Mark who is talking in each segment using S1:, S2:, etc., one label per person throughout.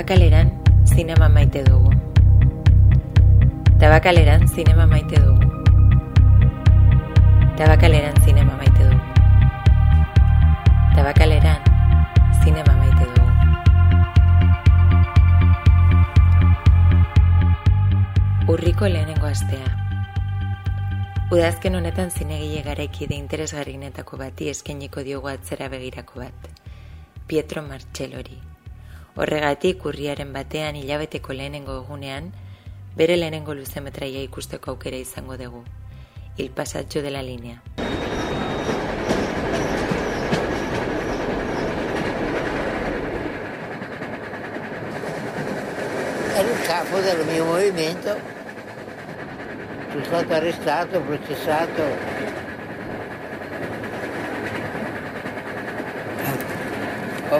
S1: Tabakaleran zinema maite dugu. Tabakaleran zinema maite dugu. Tabakaleran zinema maite dugu. Tabakaleran zinema maite dugu. Urriko lehenengo astea. Udazken honetan zinegile garaikide interesgarrinetako bati eskainiko diogu atzera begirako bat. Pietro Marcellori. Horregatik urriaren batean hilabeteko lehenengo egunean, bere lehenengo luzemetraia ikusteko aukera izango dugu. Il pasatxo de la linea.
S2: Era il capo del mio movimento, sono stato arrestato, processato.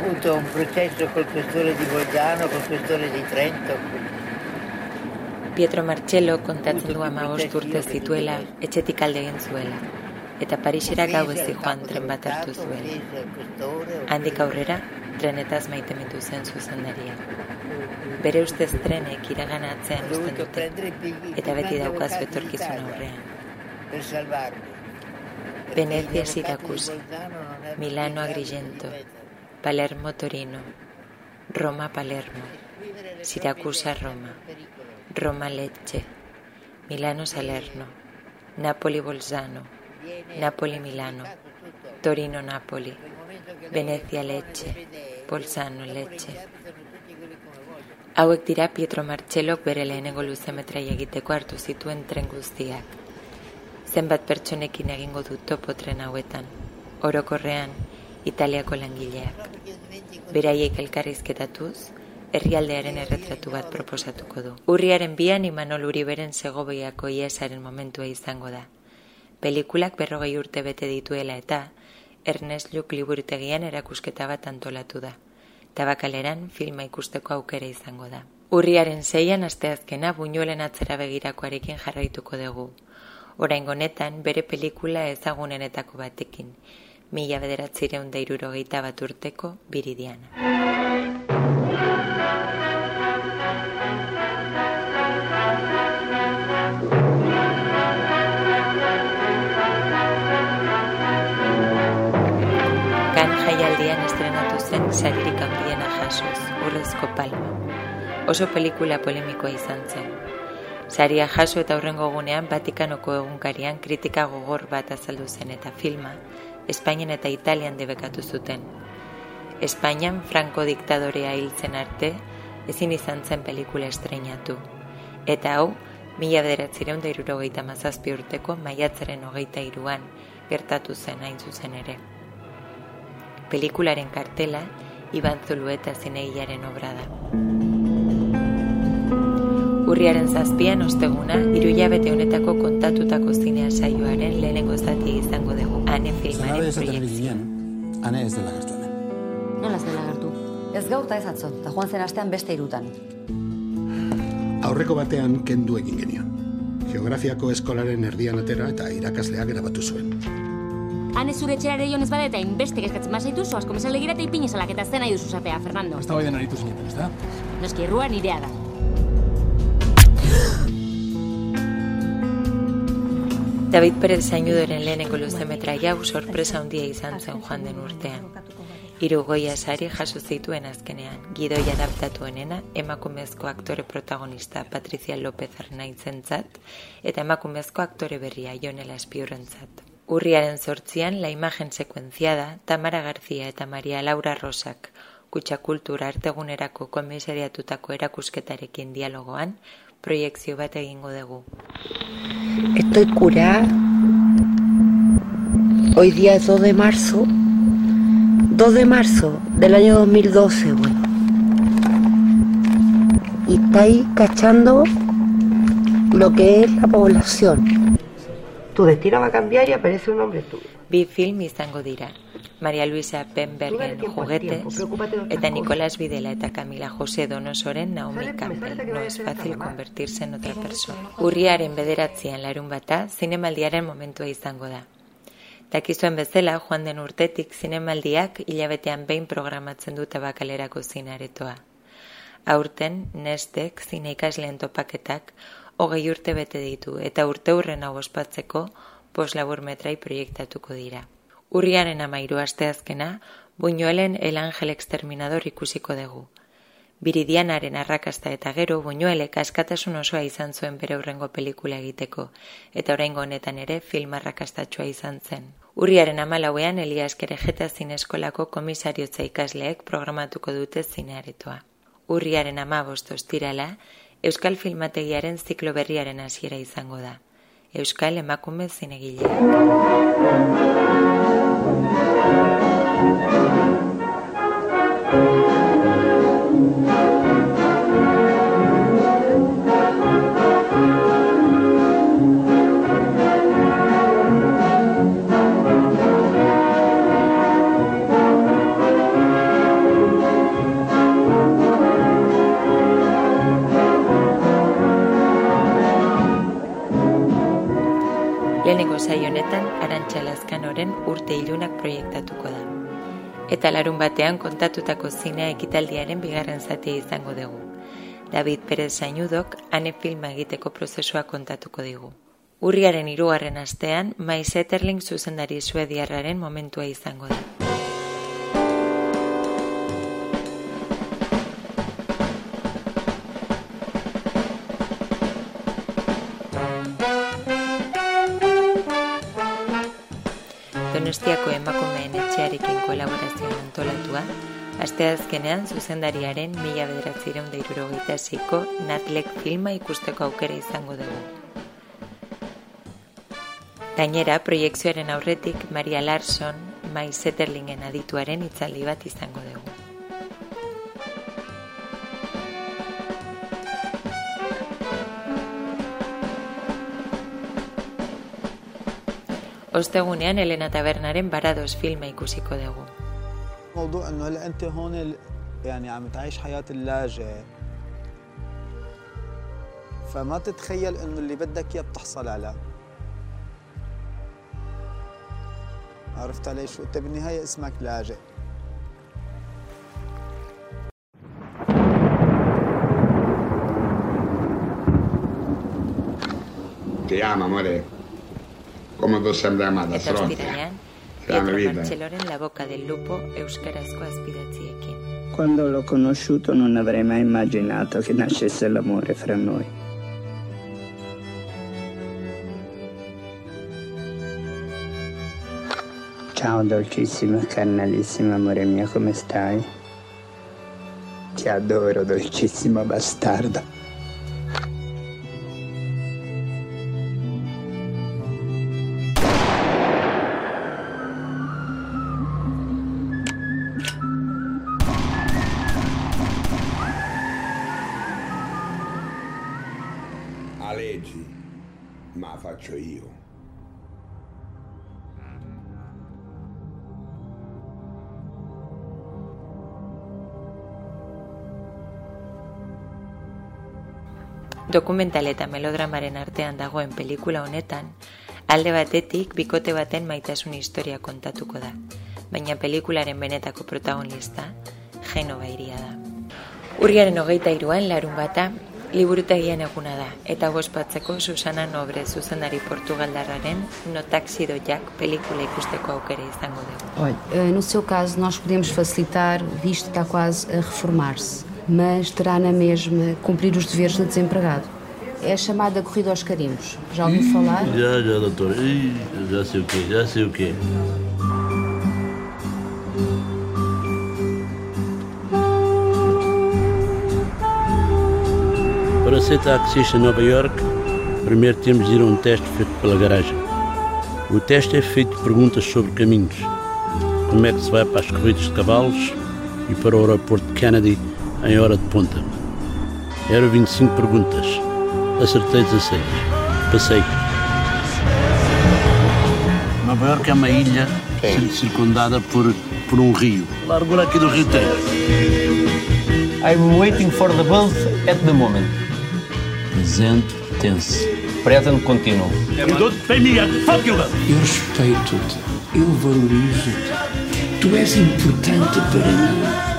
S2: Avuto un processo col questore di Bolzano, col questore di Trento.
S1: Pietro Marcello kontatzen du amabost urte zituela, etxetik alde egin zuela, eta Parisera gau ez joan tren bat hartu zuela. Handik aurrera, trenetaz maitemindu zen zuzendaria. Bere ustez trenek iragan atzean uzten dute, eta beti daukaz betorkizun aurrean. Venezia Siracusa, Milano Agrigento, Palermo Torino, Roma Palermo, Siracusa Roma, Roma Lecce, Milano Salerno, Napoli Bolzano, Napoli Milano, Torino Napoli, Venezia Lecce, Bolzano Lecce. Hauek dira Pietro Marcellok bere lehenengo luzemetraia egiteko hartu zituen tren guztiak. Zenbat pertsonekin egingo du topo tren hauetan, orokorrean Italiako langileak. Beraiek elkarrizketatuz, herrialdearen erretratu bat proposatuko du. Urriaren bian Imanol Uriberen segobiako iesaren momentua izango da. Pelikulak berrogei urte bete dituela eta Ernest Lluc liburutegian erakusketa bat antolatu da. Tabakaleran filma ikusteko aukera izango da. Urriaren zeian asteazkena buñuelen atzera begirakoarekin jarraituko dugu. Orain honetan bere pelikula ezagunenetako batekin, mila bederatzireun da irurogeita bat urteko biridiana. Jaialdian estrenatu zen saririk handiena jasoz, urrezko palma. Oso pelikula polemikoa izan zen. Saria jaso eta hurrengo egunean Vatikanoko egunkarian kritika gogor bat azaldu zen eta filma Espainian eta Italian debekatu zuten. Espainian Franco diktadorea hiltzen arte ezin izan zen pelikula estreinatu. Eta hau, mila bederatzireun da mazazpi urteko maiatzaren hogeita iruan gertatu zen hain zuzen ere. Pelikularen kartela Iban Zulueta zinegilaren obra da. Urriaren zazpian osteguna, irulabete honetako kontatutako zinea saioaren lehenengo zati izango dugu, ane filmaren proiektzioa.
S3: Ane ez dela gertu hemen.
S4: Nola ez dela gertu? Ez gau eta ez atzo, eta joan zen astean beste irutan.
S3: Aurreko batean kendu egin genion. Geografiako eskolaren erdian atera eta irakasleak grabatu zuen.
S5: Hane zure etxera ere jonez badeta inbeste kezkatzen bazaitu, zoaz komezale gira eta ipinezalak eta zena iduzu zapea, Fernando.
S6: Ez da bai den aritu zinetan, ez da?
S5: Noski, errua nirea da.
S1: David Perez Zainudoren lehenengo luzemetraia hau sorpresa handia izan zen joan den urtean. Hiru goia sari jaso zituen azkenean. Gidoi adaptatuenena, emakumezko aktore protagonista Patricia López Arnaitzentzat eta emakumezko aktore berria Jonela Espiurrentzat. Urriaren sortzian, la imagen sekuenziada, Tamara García eta Maria Laura Rosak, kutsa kultura artegunerako komisariatutako erakusketarekin dialogoan, proiekzio bat egingo dugu.
S7: Estoy curada. Hoy día es 2 de marzo. 2 de marzo del año 2012, bueno. Y estáis cachando lo que es la población. Tu destino va a cambiar y aparece un hombre tuyo.
S1: Bi film izango dira. Maria Luisa Penbergen juguetes eta Nicolás Videla eta Camila José Donosoren Naomi Campbell. No es fácil convertirse en otra persona. Urriaren bederatzean larun bata, zinemaldiaren momentua izango da. Dakizuen bezala, joan den urtetik zinemaldiak hilabetean behin programatzen dute bakalerako zinaretoa. Aurten, nestek, zine ikasleen topaketak, hogei urte bete ditu eta urte hurren hau ospatzeko poslabur metrai proiektatuko dira. Urriaren amairu asteazkena, Buñuelen El Ángel Exterminador ikusiko dugu. Biridianaren arrakasta eta gero Buñuelek askatasun osoa izan zuen bere hurrengo pelikula egiteko, eta oraingo honetan ere film arrakastatxoa izan zen. Urriaren amalauean Elias Kerejeta zineskolako komisariotza ikasleek programatuko dute zinearetoa. Urriaren amabost ostirala, Euskal Filmategiaren ziklo berriaren hasiera izango da. Euskal emakume zinegile. Lehenengo saio honetan Arantxa Lazkanoren urte ilunak proiektatuko da. Eta larun batean kontatutako zinea ekitaldiaren bigarren zatia izango dugu. David Perez Sainudok ane filma egiteko prozesua kontatuko digu. Urriaren hirugarren astean, Mai Zetterling zuzendari suediarraren momentua izango da. Donostiako emakumeen etxearekin kolaborazioan antolatua, asteazkenean zuzendariaren mila bederatzireun da irurogeita Natlek filma ikusteko aukera izango dugu. Gainera, proiektzioaren aurretik Maria Larson, Mai Zetterlingen adituaren itzaldi bat izango dugu. Ostegunean Elena Tabernaren Barados filma ikusiko dugu.
S6: موضوع إنه هلا أنت هون يعني عم تعيش حياة اللاجئ فما تتخيل إنه اللي بدك إياه بتحصل عليه عرفت علي شو أنت بالنهاية اسمك لاجئ
S8: Ti amo, amore. komeko zenbrean bat afrontia.
S1: Eta Pietro
S8: Marcellone
S1: in la bocca del lupo euskarazko aspiratziekin.
S9: Quando l'ho conosciuto non avrei mai immaginato che nascesse l'amore fra noi. Ciao dolcissimo e carnalissimo amore mio, come stai? Ti adoro, dolcissimo bastardo.
S8: A leggi, ma faccio io.
S1: Dokumental eta melodramaren artean dagoen pelikula honetan, alde batetik bikote baten maitasun historia kontatuko da, baina pelikularen benetako protagonista Genova iria da. Urriaren hogeita iruan larun bata, liburutegian eguna da, eta gospatzeko Susana Nobre zuzendari portugaldarraren No Taxi do Jack pelikula ikusteko aukera izango dugu.
S4: Olha, eh, no seu caso, nós podemos facilitar, visto que está quase a reformar-se, mas terá na mesma cumprir os deveres de desempregado. É a chamada corrida aos carimbos. Já ouviu falar?
S10: Já, já, doutor. Ih, já sei o quê, já sei o quê. Para ser taxista em Nova York, primeiro temos de ir a um teste feito pela garagem. O teste é feito de perguntas sobre caminhos. Como é que se vai para as corridas de cavalos e para o aeroporto de Kennedy em hora de ponta. Eram 25 perguntas. Acertei 16. Passei. Nova Iorque é uma ilha circundada por, por um rio. Largura aqui do Rio Tejo.
S11: I'm waiting for the bus at the moment.
S10: Presente tense.
S11: Present continuo.
S10: You don't pay me a fucking well.
S12: Eu respeito-te, eu valorizo-te. Tu és importante para mim.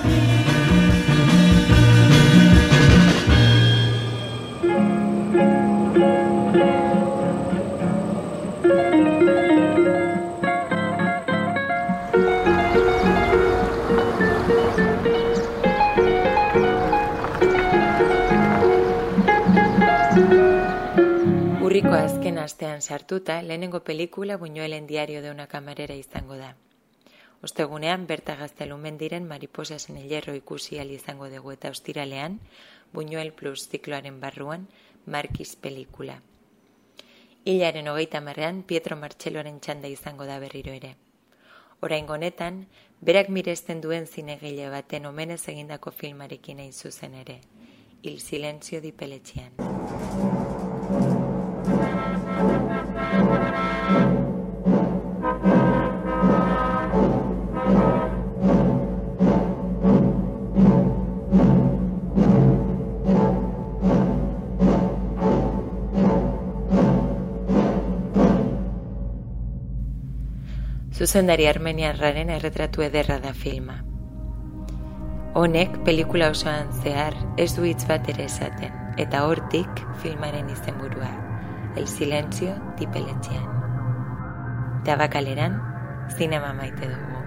S1: Azken astean sartuta, lehenengo pelikula Buñuelen diario de una camarera izango da. Ostegunean, berta gaztelumen diren mariposasen hilerro ikusi izango dugu eta ostiralean, Buñuel Plus zikloaren barruan, Markiz pelikula. Hilaren hogeita marrean, Pietro Martxeloren txanda izango da berriro ere. Orain honetan, berak miresten duen zinegile baten omenez egindako filmarekin egin zuzen ere. Il silenzio di peletxean. Zuzendari armeniarraren erretratu ederra da filma. Honek pelikula osoan zehar ez du hitz bat ere esaten, eta hortik filmaren izenburua, El Silencio di Peletxean. Tabakaleran, zinema maite dugu.